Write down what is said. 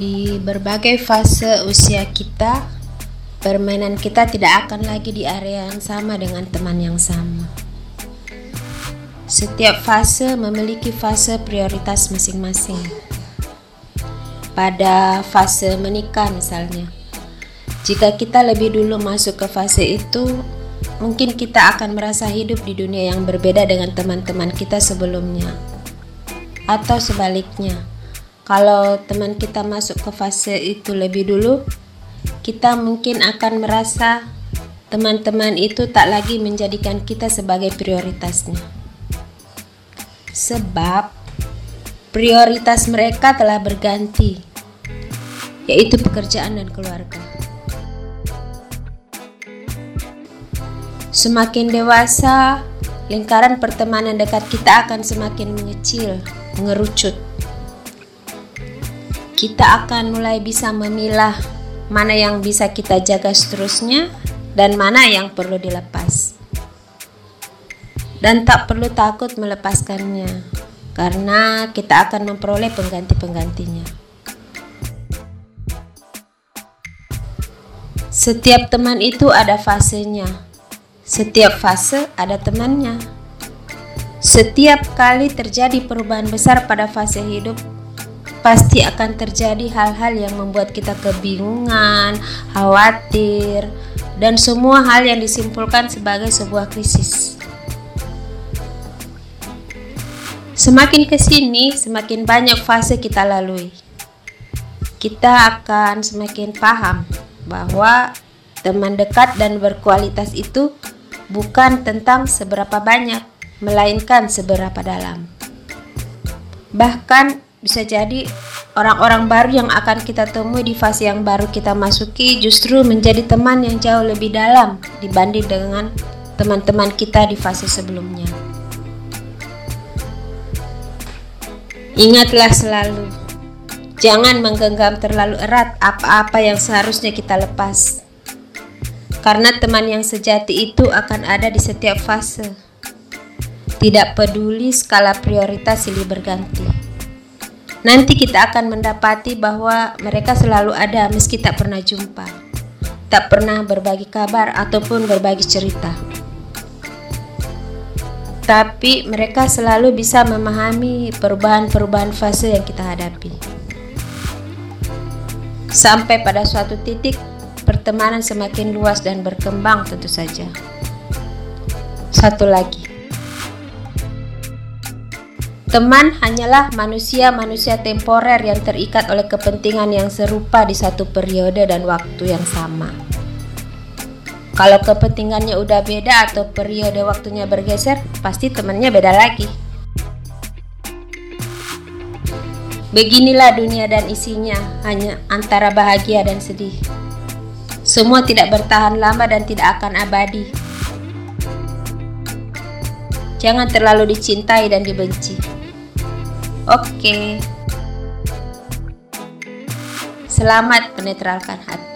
Di berbagai fase usia kita, permainan kita tidak akan lagi di area yang sama dengan teman yang sama. Setiap fase memiliki fase prioritas masing-masing. Pada fase menikah misalnya, jika kita lebih dulu masuk ke fase itu, mungkin kita akan merasa hidup di dunia yang berbeda dengan teman-teman kita sebelumnya. Atau sebaliknya, kalau teman kita masuk ke fase itu lebih dulu, kita mungkin akan merasa teman-teman itu tak lagi menjadikan kita sebagai prioritasnya. Sebab prioritas mereka telah berganti, yaitu pekerjaan dan keluarga. Semakin dewasa, lingkaran pertemanan dekat kita akan semakin mengecil, mengerucut kita akan mulai bisa memilah mana yang bisa kita jaga seterusnya dan mana yang perlu dilepas. Dan tak perlu takut melepaskannya, karena kita akan memperoleh pengganti-penggantinya. Setiap teman itu ada fasenya. Setiap fase ada temannya. Setiap kali terjadi perubahan besar pada fase hidup, pasti akan terjadi hal-hal yang membuat kita kebingungan, khawatir, dan semua hal yang disimpulkan sebagai sebuah krisis. Semakin ke sini, semakin banyak fase kita lalui. Kita akan semakin paham bahwa teman dekat dan berkualitas itu bukan tentang seberapa banyak, melainkan seberapa dalam. Bahkan bisa jadi orang-orang baru yang akan kita temui di fase yang baru kita masuki justru menjadi teman yang jauh lebih dalam dibanding dengan teman-teman kita di fase sebelumnya. Ingatlah selalu, jangan menggenggam terlalu erat apa-apa yang seharusnya kita lepas. Karena teman yang sejati itu akan ada di setiap fase. Tidak peduli skala prioritas silih berganti nanti kita akan mendapati bahwa mereka selalu ada meski tak pernah jumpa, tak pernah berbagi kabar ataupun berbagi cerita. Tapi mereka selalu bisa memahami perubahan-perubahan fase yang kita hadapi. Sampai pada suatu titik pertemanan semakin luas dan berkembang tentu saja. Satu lagi, Teman hanyalah manusia-manusia temporer yang terikat oleh kepentingan yang serupa di satu periode dan waktu yang sama. Kalau kepentingannya udah beda atau periode waktunya bergeser, pasti temannya beda lagi. Beginilah dunia dan isinya, hanya antara bahagia dan sedih. Semua tidak bertahan lama dan tidak akan abadi. Jangan terlalu dicintai dan dibenci. Oke. Selamat menetralkan hati.